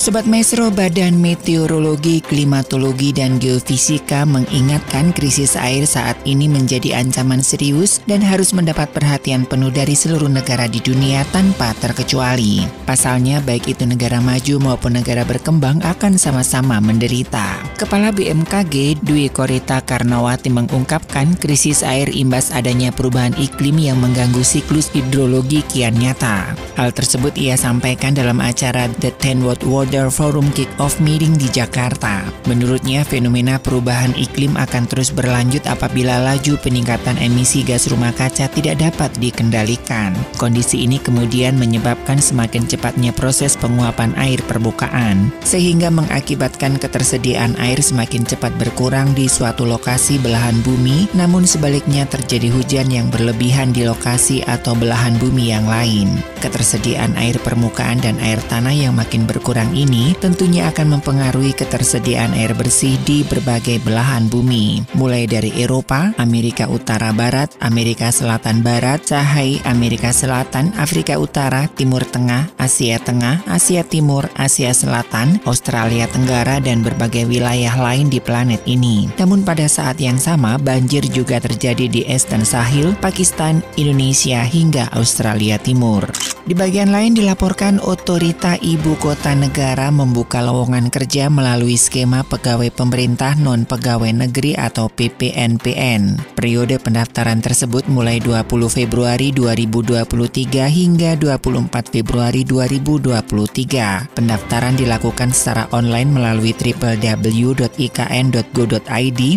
Sobat Maestro, Badan Meteorologi, Klimatologi, dan Geofisika mengingatkan krisis air saat ini menjadi ancaman serius dan harus mendapat perhatian penuh dari seluruh negara di dunia tanpa terkecuali. Pasalnya, baik itu negara maju maupun negara berkembang akan sama-sama menderita. Kepala BMKG Dwi Korita Karnawati mengungkapkan krisis air imbas adanya perubahan iklim yang mengganggu siklus hidrologi kian nyata. Hal tersebut ia sampaikan dalam acara The Ten World War Border Forum Kick-Off Meeting di Jakarta. Menurutnya, fenomena perubahan iklim akan terus berlanjut apabila laju peningkatan emisi gas rumah kaca tidak dapat dikendalikan. Kondisi ini kemudian menyebabkan semakin cepatnya proses penguapan air permukaan, sehingga mengakibatkan ketersediaan air semakin cepat berkurang di suatu lokasi belahan bumi, namun sebaliknya terjadi hujan yang berlebihan di lokasi atau belahan bumi yang lain. Ketersediaan air permukaan dan air tanah yang makin berkurang ini tentunya akan mempengaruhi ketersediaan air bersih di berbagai belahan bumi, mulai dari Eropa, Amerika Utara Barat, Amerika Selatan Barat, Sahai, Amerika Selatan, Afrika Utara, Timur Tengah, Asia Tengah, Asia Timur, Asia Selatan, Australia Tenggara, dan berbagai wilayah lain di planet ini. Namun pada saat yang sama, banjir juga terjadi di Eastern Sahil, Pakistan, Indonesia, hingga Australia Timur. Di bagian lain dilaporkan otorita ibu kota negara negara membuka lowongan kerja melalui skema pegawai pemerintah non-pegawai negeri atau PPNPN. Periode pendaftaran tersebut mulai 20 Februari 2023 hingga 24 Februari 2023. Pendaftaran dilakukan secara online melalui www.ikn.go.id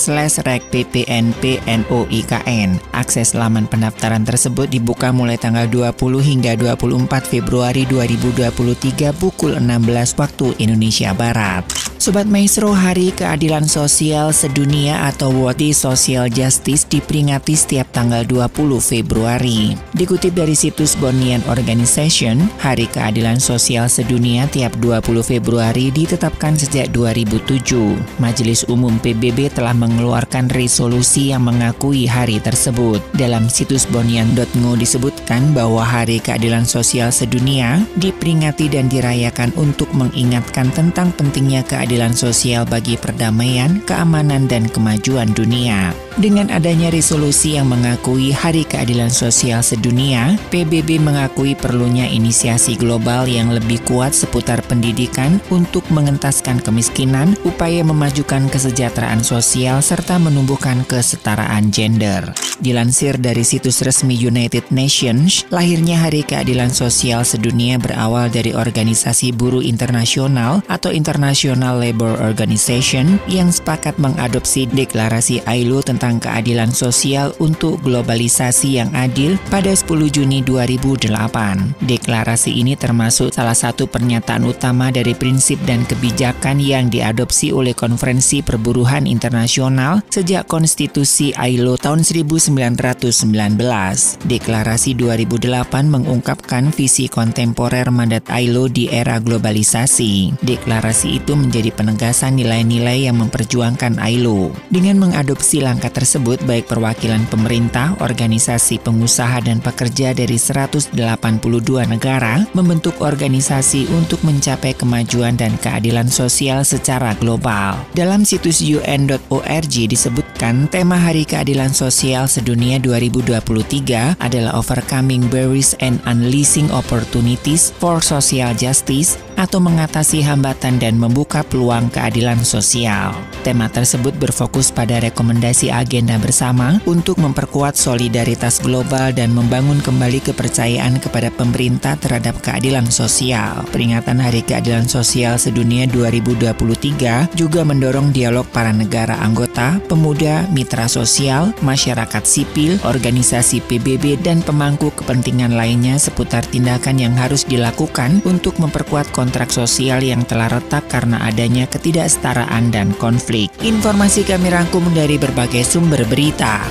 slash ppnpnoikn. Akses laman pendaftaran tersebut dibuka mulai tanggal 20 hingga 24 Februari 2023 pukul 16 waktu Indonesia Barat. Sobat Maestro, Hari Keadilan Sosial Sedunia atau World Social Justice diperingati setiap tanggal 20 Februari. Dikutip dari situs Bonian Organization, Hari Keadilan Sosial Sedunia tiap 20 Februari ditetapkan sejak 2007. Majelis Umum PBB telah mengeluarkan resolusi yang mengakui hari tersebut. Dalam situs bonian.ngo disebutkan bahwa Hari Keadilan Sosial Sedunia diperingati dan dirayakan untuk mengingatkan tentang pentingnya keadilan sosial bagi perdamaian, keamanan, dan kemajuan dunia. Dengan adanya resolusi yang mengakui Hari Keadilan Sosial Sedunia, PBB mengakui perlunya inisiasi global yang lebih kuat seputar pendidikan untuk mengentaskan kemiskinan, upaya memajukan kesejahteraan sosial, serta menumbuhkan kesetaraan gender. Dilansir dari situs resmi United Nations, lahirnya Hari Keadilan Sosial Sedunia berawal dari Organisasi Buruh Internasional atau International Labour Organization yang sepakat mengadopsi deklarasi ILO tentang keadilan sosial untuk globalisasi yang adil pada 10 Juni 2008. Deklarasi ini termasuk salah satu pernyataan utama dari prinsip dan kebijakan yang diadopsi oleh Konferensi Perburuhan Internasional sejak konstitusi ILO tahun 1919. Deklarasi 2008 mengungkapkan visi kontemporer mandat ILO di era globalisasi. Deklarasi itu menjadi penegasan nilai-nilai yang memperjuangkan ILO. Dengan mengadopsi langkah tersebut baik perwakilan pemerintah, organisasi pengusaha dan pekerja dari 182 negara membentuk organisasi untuk mencapai kemajuan dan keadilan sosial secara global. Dalam situs un.org disebutkan tema Hari Keadilan Sosial Sedunia 2023 adalah Overcoming Barriers and Unleashing Opportunities for Social Justice atau mengatasi hambatan dan membuka peluang keadilan sosial. Tema tersebut berfokus pada rekomendasi agenda bersama untuk memperkuat solidaritas global dan membangun kembali kepercayaan kepada pemerintah terhadap keadilan sosial. Peringatan Hari Keadilan Sosial Sedunia 2023 juga mendorong dialog para negara anggota, pemuda, mitra sosial, masyarakat sipil, organisasi PBB, dan pemangku kepentingan lainnya seputar tindakan yang harus dilakukan untuk memperkuat kontrak sosial yang telah retak karena adanya ketidaksetaraan dan konflik. Informasi kami rangkum dari berbagai sumber berita.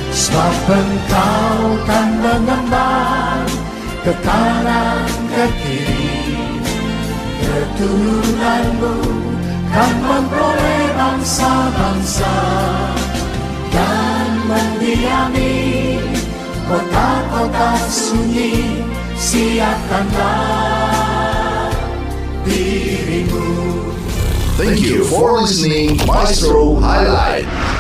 Kan kota-kota sunyi Siapkanlah dirimu Thank you for listening Maestro Highlight.